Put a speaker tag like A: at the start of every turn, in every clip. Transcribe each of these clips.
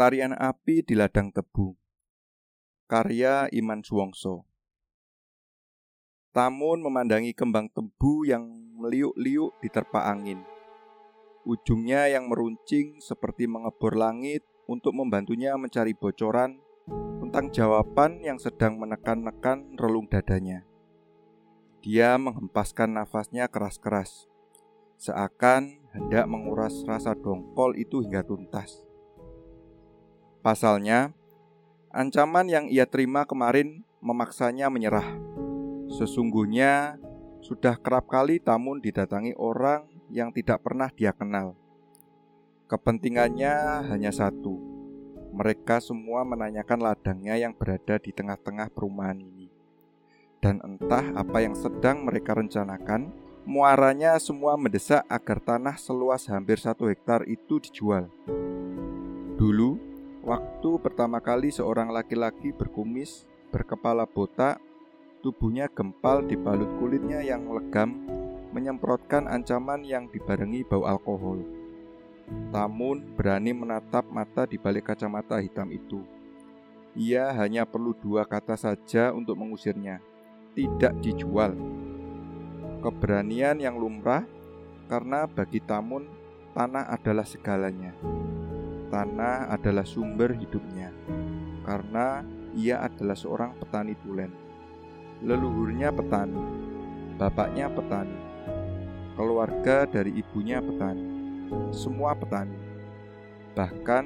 A: Tarian Api di Ladang Tebu Karya Iman Suwongso Tamun memandangi kembang tebu yang meliuk-liuk diterpa angin. Ujungnya yang meruncing seperti mengebor langit untuk membantunya mencari bocoran tentang jawaban yang sedang menekan-nekan relung dadanya. Dia menghempaskan nafasnya keras-keras, seakan hendak menguras rasa dongkol itu hingga tuntas. Pasalnya, ancaman yang ia terima kemarin memaksanya menyerah. Sesungguhnya sudah kerap kali Tamun didatangi orang yang tidak pernah dia kenal. Kepentingannya hanya satu. Mereka semua menanyakan ladangnya yang berada di tengah-tengah perumahan ini. Dan entah apa yang sedang mereka rencanakan, muaranya semua mendesak agar tanah seluas hampir satu hektar itu dijual. Dulu, Waktu pertama kali seorang laki-laki berkumis, berkepala botak, tubuhnya gempal dibalut kulitnya yang legam, menyemprotkan ancaman yang dibarengi bau alkohol. Tamun berani menatap mata di balik kacamata hitam itu. Ia hanya perlu dua kata saja untuk mengusirnya. Tidak dijual. Keberanian yang lumrah karena bagi Tamun tanah adalah segalanya tanah adalah sumber hidupnya, karena ia adalah seorang petani tulen. Leluhurnya petani, bapaknya petani, keluarga dari ibunya petani, semua petani. Bahkan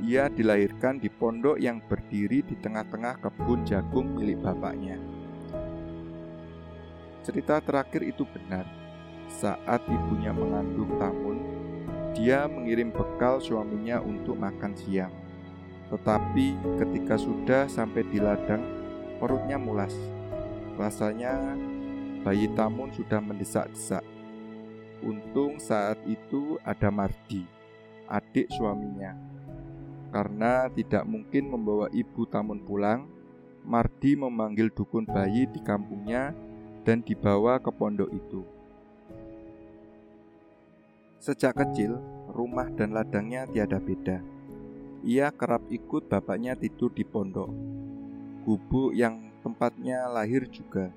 A: ia dilahirkan di pondok yang berdiri di tengah-tengah kebun jagung milik bapaknya. Cerita terakhir itu benar. Saat ibunya mengandung Tamun, dia mengirim bekal suaminya untuk makan siang. Tetapi ketika sudah sampai di ladang, perutnya mulas. Rasanya bayi Tamun sudah mendesak-desak. Untung saat itu ada Mardi, adik suaminya. Karena tidak mungkin membawa ibu Tamun pulang, Mardi memanggil dukun bayi di kampungnya dan dibawa ke pondok itu. Sejak kecil, rumah dan ladangnya tiada beda. Ia kerap ikut bapaknya tidur di pondok. Gubuk yang tempatnya lahir juga.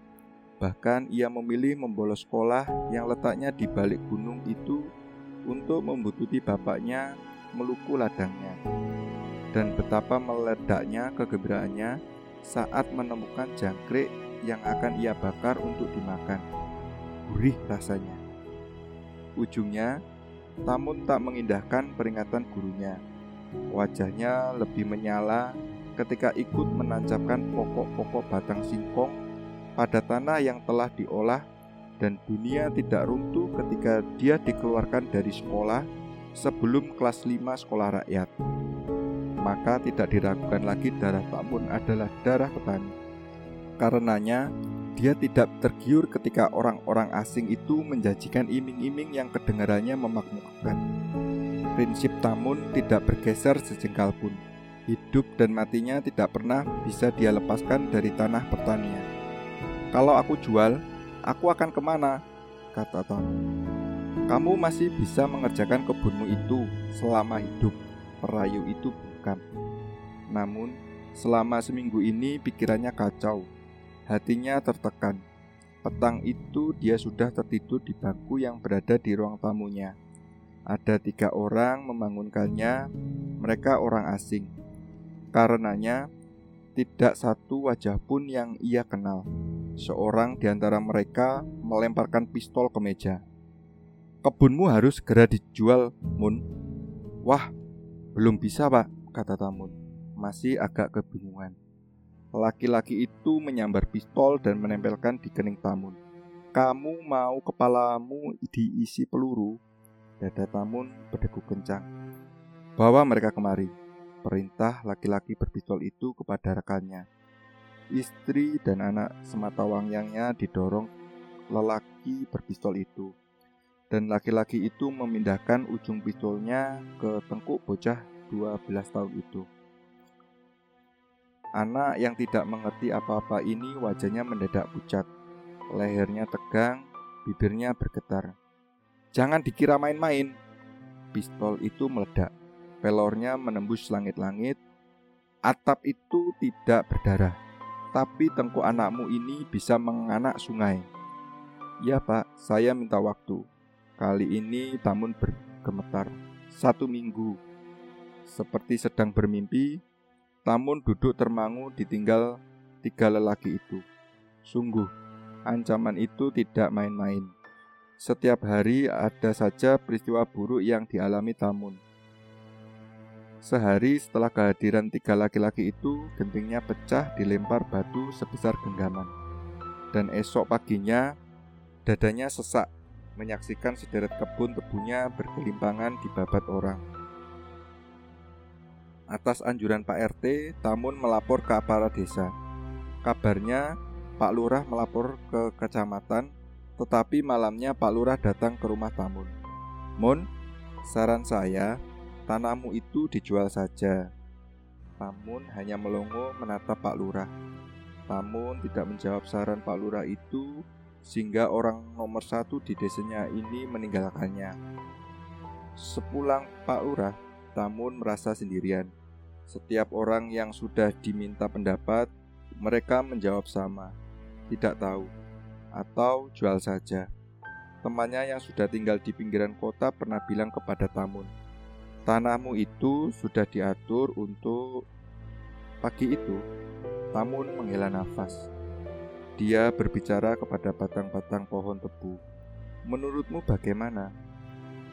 A: Bahkan ia memilih membolos sekolah yang letaknya di balik gunung itu untuk membututi bapaknya meluku ladangnya. Dan betapa meledaknya kegembiraannya saat menemukan jangkrik yang akan ia bakar untuk dimakan. Gurih rasanya. Ujungnya, Tamun tak mengindahkan peringatan gurunya. Wajahnya lebih menyala ketika ikut menancapkan pokok-pokok batang singkong pada tanah yang telah diolah dan dunia tidak runtuh ketika dia dikeluarkan dari sekolah sebelum kelas 5 sekolah rakyat. Maka tidak diragukan lagi darah Tamun adalah darah petani. Karenanya, dia tidak tergiur ketika orang-orang asing itu menjanjikan iming-iming yang kedengarannya memakmurkan. Prinsip Tamun tidak bergeser sejengkal pun. Hidup dan matinya tidak pernah bisa dia lepaskan dari tanah pertanian. Kalau aku jual, aku akan ke mana? Kata Tamun. Kamu masih bisa mengerjakan kebunmu itu selama hidup. Perayu itu bukan. Namun, selama seminggu ini pikirannya kacau Hatinya tertekan. Petang itu dia sudah tertidur di bangku yang berada di ruang tamunya. Ada tiga orang membangunkannya, mereka orang asing. Karenanya, tidak satu wajah pun yang ia kenal. Seorang di antara mereka melemparkan pistol ke meja. Kebunmu harus segera dijual, Mun. Wah, belum bisa, Pak, kata Tamun. Masih agak kebingungan. Laki-laki itu menyambar pistol dan menempelkan di kening Tamun. Kamu mau kepalamu diisi peluru? Dada Tamun berdegup kencang. Bawa mereka kemari. Perintah laki-laki berpistol itu kepada rekannya. Istri dan anak semata wangyangnya didorong lelaki berpistol itu. Dan laki-laki itu memindahkan ujung pistolnya ke tengkuk bocah 12 tahun itu. Anak yang tidak mengerti apa-apa ini wajahnya mendadak pucat, lehernya tegang, bibirnya bergetar. Jangan dikira main-main. Pistol itu meledak. pelornya menembus langit-langit. Atap itu tidak berdarah, tapi tengkuk anakmu ini bisa menganak sungai. Ya pak, saya minta waktu. Kali ini Tamun bergemetar. Satu minggu. Seperti sedang bermimpi, Tamun duduk termangu ditinggal tiga lelaki itu. Sungguh, ancaman itu tidak main-main. Setiap hari ada saja peristiwa buruk yang dialami Tamun. Sehari setelah kehadiran tiga laki-laki itu, gentingnya pecah dilempar batu sebesar genggaman. Dan esok paginya, dadanya sesak menyaksikan sederet kebun tebunya bergelimpangan di babat orang. Atas anjuran Pak RT, Tamun melapor ke aparat desa. Kabarnya, Pak Lurah melapor ke kecamatan, tetapi malamnya Pak Lurah datang ke rumah Tamun. Mun, saran saya, Tanahmu itu dijual saja. Tamun hanya melongo menatap Pak Lurah. Tamun tidak menjawab saran Pak Lurah itu sehingga orang nomor satu di desanya ini meninggalkannya. Sepulang Pak Lurah, Tamun merasa sendirian. Setiap orang yang sudah diminta pendapat, mereka menjawab sama, tidak tahu, atau jual saja. Temannya yang sudah tinggal di pinggiran kota pernah bilang kepada Tamun, Tanahmu itu sudah diatur untuk pagi itu. Tamun menghela nafas. Dia berbicara kepada batang-batang pohon tebu. Menurutmu bagaimana?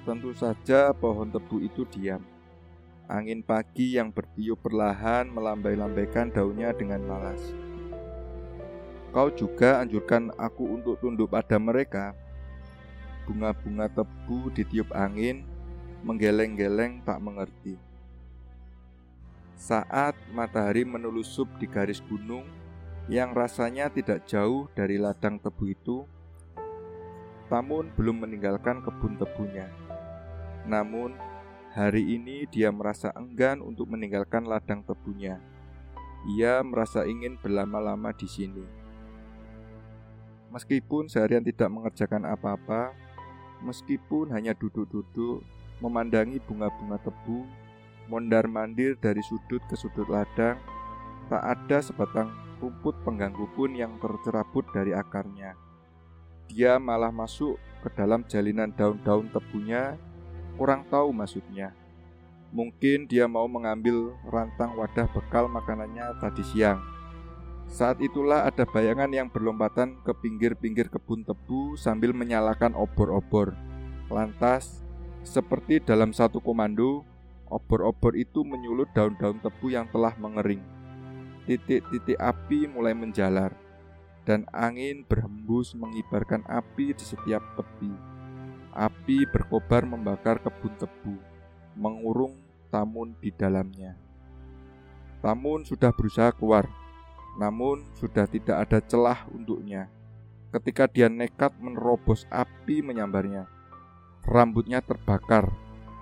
A: Tentu saja pohon tebu itu diam. Angin pagi yang bertiup perlahan melambai-lambaikan daunnya dengan malas. Kau juga anjurkan aku untuk tunduk pada mereka. Bunga-bunga tebu ditiup angin menggeleng-geleng tak mengerti. Saat matahari menelusup di garis gunung yang rasanya tidak jauh dari ladang tebu itu, Tamun belum meninggalkan kebun tebunya. Namun, hari ini dia merasa enggan untuk meninggalkan ladang tebunya. Ia merasa ingin berlama-lama di sini. Meskipun seharian tidak mengerjakan apa-apa, meskipun hanya duduk-duduk memandangi bunga-bunga tebu, mondar-mandir dari sudut ke sudut ladang, tak ada sebatang rumput pengganggu pun yang tercerabut dari akarnya. Dia malah masuk ke dalam jalinan daun-daun tebunya, kurang tahu maksudnya. Mungkin dia mau mengambil rantang wadah bekal makanannya tadi siang. Saat itulah ada bayangan yang berlompatan ke pinggir-pinggir kebun tebu sambil menyalakan obor-obor. Lantas, seperti dalam satu komando, obor-obor itu menyulut daun-daun tebu yang telah mengering. Titik-titik api mulai menjalar, dan angin berhembus mengibarkan api di setiap tepi. Api berkobar membakar kebun tebu, mengurung Tamun di dalamnya. Tamun sudah berusaha keluar, namun sudah tidak ada celah untuknya. Ketika dia nekat menerobos api menyambarnya, Rambutnya terbakar,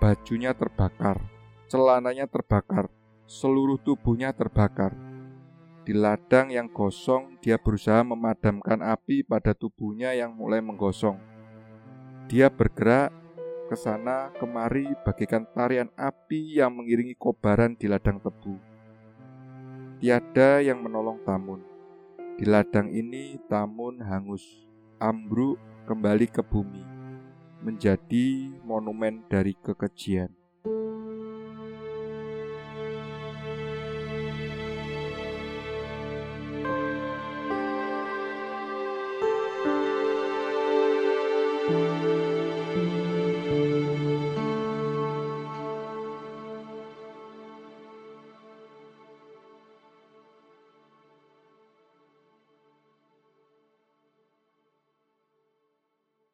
A: bajunya terbakar, celananya terbakar, seluruh tubuhnya terbakar. Di ladang yang gosong, dia berusaha memadamkan api pada tubuhnya yang mulai menggosong. Dia bergerak ke sana kemari bagikan tarian api yang mengiringi kobaran di ladang tebu. Tiada yang menolong Tamun. Di ladang ini Tamun hangus, ambruk kembali ke bumi menjadi monumen dari kekejian. Música